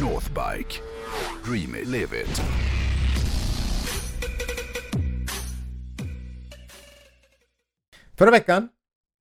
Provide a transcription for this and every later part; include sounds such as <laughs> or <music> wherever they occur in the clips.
Northbike. Dream it, live it. Förra veckan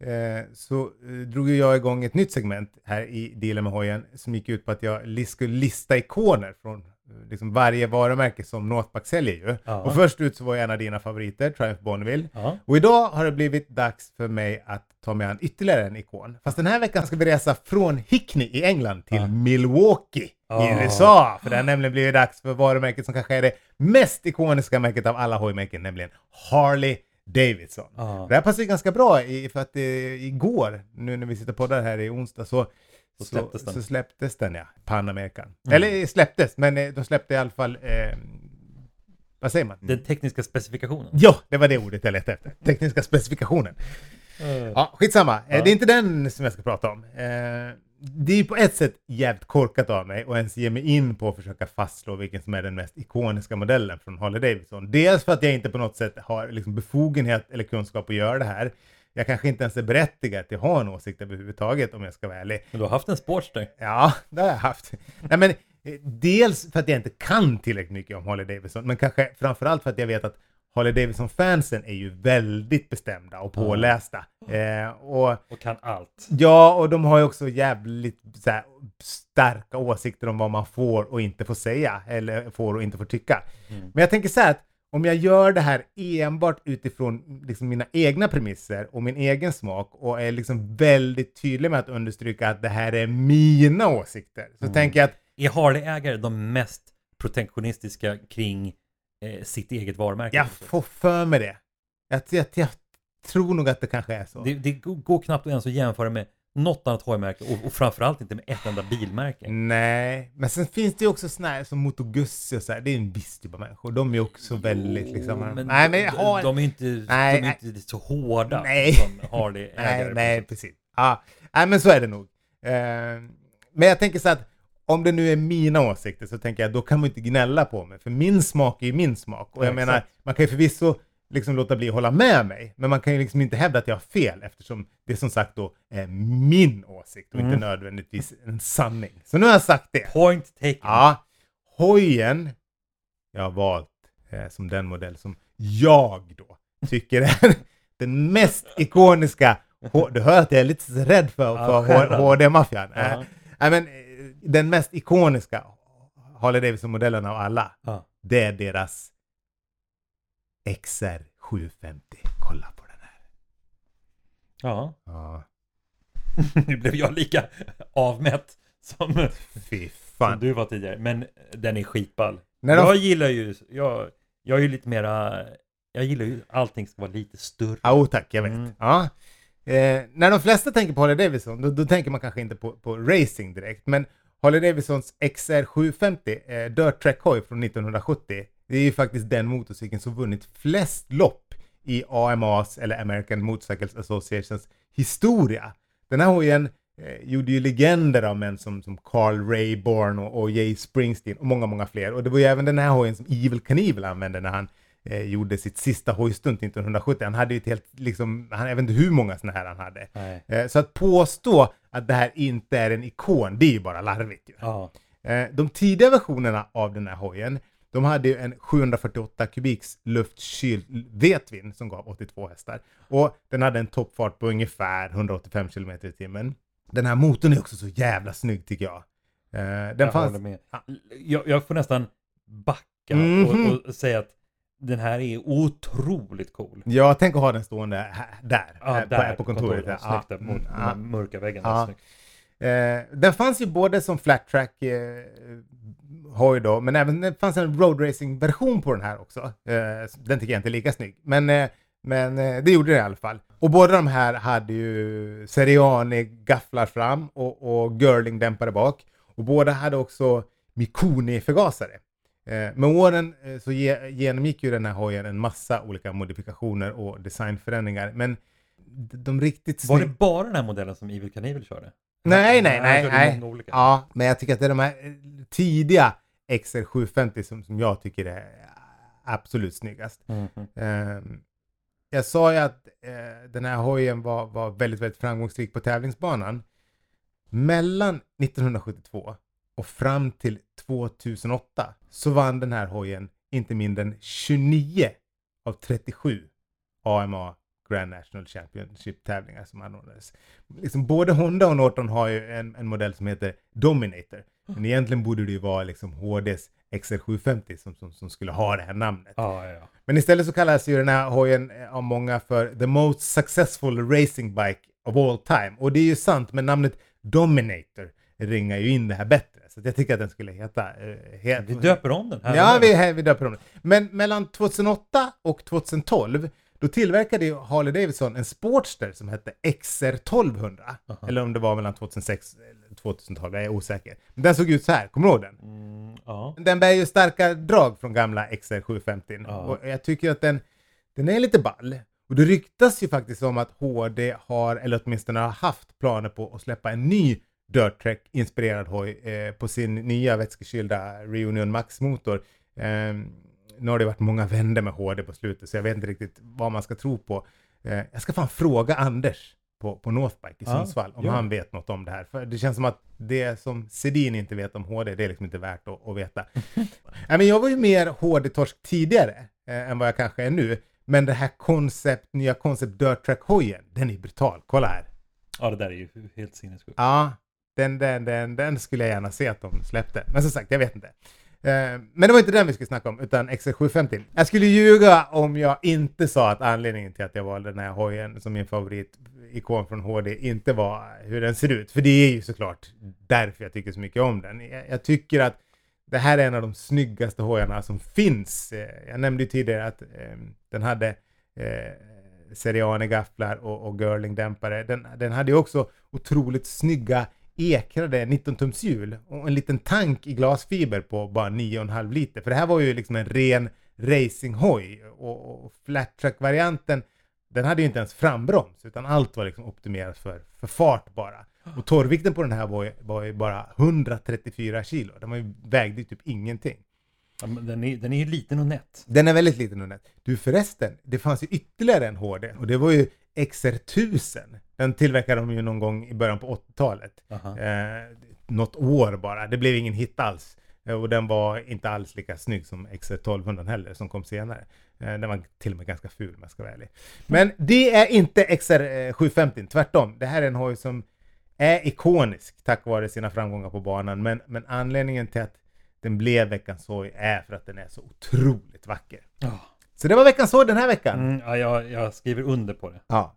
eh, så eh, drog jag igång ett nytt segment här i Dealen med hojen som gick ut på att jag skulle lista ikoner från eh, liksom varje varumärke som Northback säljer ju. Ja. Och först ut så var en av dina favoriter, Triumph Bonneville. Ja. Och idag har det blivit dags för mig att ta mig an ytterligare en ikon. Fast den här veckan ska vi resa från Hickney i England till Ja. Milwaukee i Ja. USA. För det har nämligen blivit dags för varumärket som kanske är det mest ikoniska märket av alla hojmärken, nämligen Harley Davidson. Ja. Det här passar ju ganska bra i, för att eh, igår, nu när vi sitter på det här i onsdag, så, Så släpptes så, den. så släpptes den ja, Panamerikan. Mm. Eller eh, släpptes, men eh, de släppte i alla fall, eh, vad säger man? Den tekniska specifikationen. Ja, det var det ordet jag letade efter. Tekniska specifikationen. Ja, skitsamma. Ja. Det är inte den som jag ska prata om. Eh, det är ju på ett sätt jävligt korkat av mig att ens ge mig in på att försöka fastslå vilken som är den mest ikoniska modellen från Harley Davidson. Dels för att jag inte på något sätt har liksom befogenhet eller kunskap att göra det här. Jag kanske inte ens är berättigad till att ha en åsikt överhuvudtaget om jag ska vara ärlig. Men du har haft en Sportster. Ja, det har jag haft. Nej, men, eh, dels för att jag inte kan tillräckligt mycket om Harley Davidson, men kanske framförallt för att jag vet att Harley Davidson-fansen är ju väldigt bestämda och pålästa. Eh, och Och kan allt. ja, och de har ju också jävligt här, starka åsikter om vad man får och inte får säga, eller får och inte får tycka. Mm. Men jag tänker så här att om jag gör det här enbart utifrån liksom mina egna premisser och min egen smak och är liksom väldigt tydlig med att understryka att det här är mina åsikter, så Mm. tänker jag att Är Harley-ägare de mest protektionistiska kring eh, sitt eget varumärke? jag får för mig det. Jag, jag, jag tror nog att det kanske är så. Det, det går knappt ens att jämföra med något annat hojmärke och, och framförallt inte med ett enda bilmärke. Nej, men sen finns det ju också såna här som Moto Guzzi och så här. Det är en viss typ av människor. De är också väldigt liksom... Men nej, men jag de, har... de är inte, Nej, de är inte så hårda Nej. som Harley-ägare. <laughs> nej, nej, precis. Ja, nej, men så är det nog. Eh, men jag tänker så att om det nu är mina åsikter så tänker jag då kan man inte gnälla på mig. För min smak är ju min smak. Och jag Ja, menar, man kan ju förvisso liksom låta bli att hålla med mig. Men man kan ju liksom inte hävda att jag har fel eftersom det som sagt då är min åsikt och inte Mm. nödvändigtvis en sanning. Så nu har jag sagt det. Point taken. Ja, hojen jag har valt eh, som den modell som jag då tycker är <laughs> den mest ikoniska. Du hör att jag är lite rädd för, Ja, för. H- HD-maffian. Ja. Eh, nej, men, eh, den mest ikoniska Harley Davidson-modellen av alla, Ja. det är deras XR 750. Kolla på den här. ja. Ja, <laughs> nu blev jag lika avmätt som, som du var tidigare. Men den är skitball. De- Jag gillar ju, jag, jag är ju lite mera, jag gillar ju allting ska vara lite större. Ja, oh, tack, jag vet. Mm. Ja. Eh, när de flesta tänker på Harley Davidson, då, då tänker man kanske inte på, på racing direkt, men Harley Davidsons XR 750 eh, Dirt Track hoj från 1970, det är ju faktiskt den motorcykeln som vunnit flest lopp i AMAs, eller American Motorcycles Associations, historia. Den här hojen eh, gjorde ju legender av män som, som Carl Rayborn och, och Jay Springsteen och många, många fler. Och det var ju även den här hojen som Evil Knievel använde när han eh, gjorde sitt sista hojstunt 1970. Han hade ju ett helt, liksom, han, jag vet inte hur många sådana här han hade. Eh, så att påstå att det här inte är en ikon, det är ju bara larvigt ju. Ja. Eh, de tidiga versionerna av den här hojen, de hade ju en 748 kubiks luftkyld vetvin som gav 82 hästar. Och den hade en toppfart på ungefär 185 km i timmen. Den här motorn är också så jävla snygg tycker jag. Eh, den jag fanns... håller med. Ja. Jag, jag får nästan backa Mhm. och, och säga att den här är otroligt cool. Ja, tänk att ha den stående här, där, Ja, här där på, på kontoret. Snyggt Ja, där mm, mot de ja. här mörka väggarna. Ja. Snyggt. Eh, den fanns ju både som flat track eh, hoj då, men även det fanns en road racing version på den här också. Eh, den tycker jag inte är lika snygg, men, eh, men eh, det gjorde det i alla fall. Och båda de här hade ju Seriani gafflar fram och, och Girling dämpare bak. Och båda hade också Mikuni-förgasare. Eh, med åren eh, så ge, genomgick ju den här hojen en massa olika modifikationer och designförändringar, men de, riktigt Var det snygga- bara den här modellen som Evil Knievel körde? Nej, nej, nej, nej. olika. Ja, men jag tycker att det är de här eh, tidiga XR750 som, som jag tycker är absolut snyggast. Mhm. Ehm, jag sa ju att den här hojen var, var väldigt, väldigt framgångsrik på tävlingsbanan. Mellan 1972 och fram till 2008 så vann den här hojen inte mindre än 29 av 37 AMA Grand National Championship-tävlingar som anordnades. Liksom både Honda och Norton har ju en, en modell som heter Dominator. Men egentligen borde det ju vara liksom HDs XR750 som, som, som skulle ha det här namnet. Ja, ja. Men istället så kallas ju den här hojen eh, av många för the most successful racing bike of all time. Och det är ju sant, men namnet Dominator ringar ju in det här bättre. Så jag tycker att den skulle heta... eh, Vi döper om den här. Ja, vi, vi döper om det. Men mellan 2008 och 2012 då tillverkade ju Harley Davidson en Sportster som hette XR1200. Eller om det var mellan 2006 och 2012, jag är osäker. Men den såg ut så här, kommer du ihåg den? Mm, ja. Den bär ju starka drag från gamla XR750. Ja. Och jag tycker att den, den är lite ball. Och det ryktas ju faktiskt om att HD har, eller åtminstone har haft planer på att släppa en ny Dirt Trek inspirerad hoj eh, på sin nya vätskekylda Reunion Max-motor. Eh, nu har det varit många vändor med HD på slutet så jag vet inte riktigt vad man ska tro på. Eh, jag ska fan fråga Anders på, på Northbike i Ja, Sundsvall om gör han vet något om det här. För det känns som att det som Sedin inte vet om HD, det är liksom inte värt att, att veta. <laughs> Nej, men jag var ju mer HD-torsk tidigare eh, än vad jag kanske är nu. Men det här koncept, nya koncept Dirt Track-hojen, den är brutal. Kolla här. ja, det där är ju helt sinnessjukt. Ja, den, den, den, den skulle jag gärna se att de släppte. Men som sagt, jag vet inte. Eh, men det var inte den vi skulle snacka om, utan XC750. Jag skulle ljuga om jag inte sa att anledningen till att jag valde den här hojen som min favoritikon från HD inte var hur den ser ut. För det är ju såklart därför jag tycker så mycket om den. Jag, tycker att det här är en av de snyggaste hojarna som finns. Eh, jag nämnde ju tidigare att ehm, den hade eh, Seriane-gafflar och, och Girling-dämpare. Den, den hade ju också otroligt snygga ekrade 19-tums hjul och en liten tank i glasfiber på bara 9,5 liter. För det här var ju liksom en ren racinghoj och, och flat track-varianten den hade ju inte ens frambroms utan allt var liksom optimerat för, för fart bara. Och torrvikten på den här var ju, var ju bara 134 kilo. Den var ju, vägde ju typ ingenting. Ja, den, är, den är ju liten och nätt. Den är väldigt liten och nätt. Du förresten, det fanns ju ytterligare en HD och det var ju XR1000. Den tillverkade de ju någon gång i början på 80-talet. Aha. Eh, något år bara. Det blev ingen hit alls. Eh, Och den var inte alls lika snygg som XR1200 heller som kom senare. Eh, den var till och med ganska ful om jag ska vara ärlig. Men det är inte XR750, tvärtom. Det här är en hoj som är ikonisk tack vare sina framgångar på banan. Men, men anledningen till att den blev veckans hoj är för att den är så otroligt vacker. Ja. Så det var veckans hoj den här veckan. Mm, ja, jag, jag skriver under på det. Ja.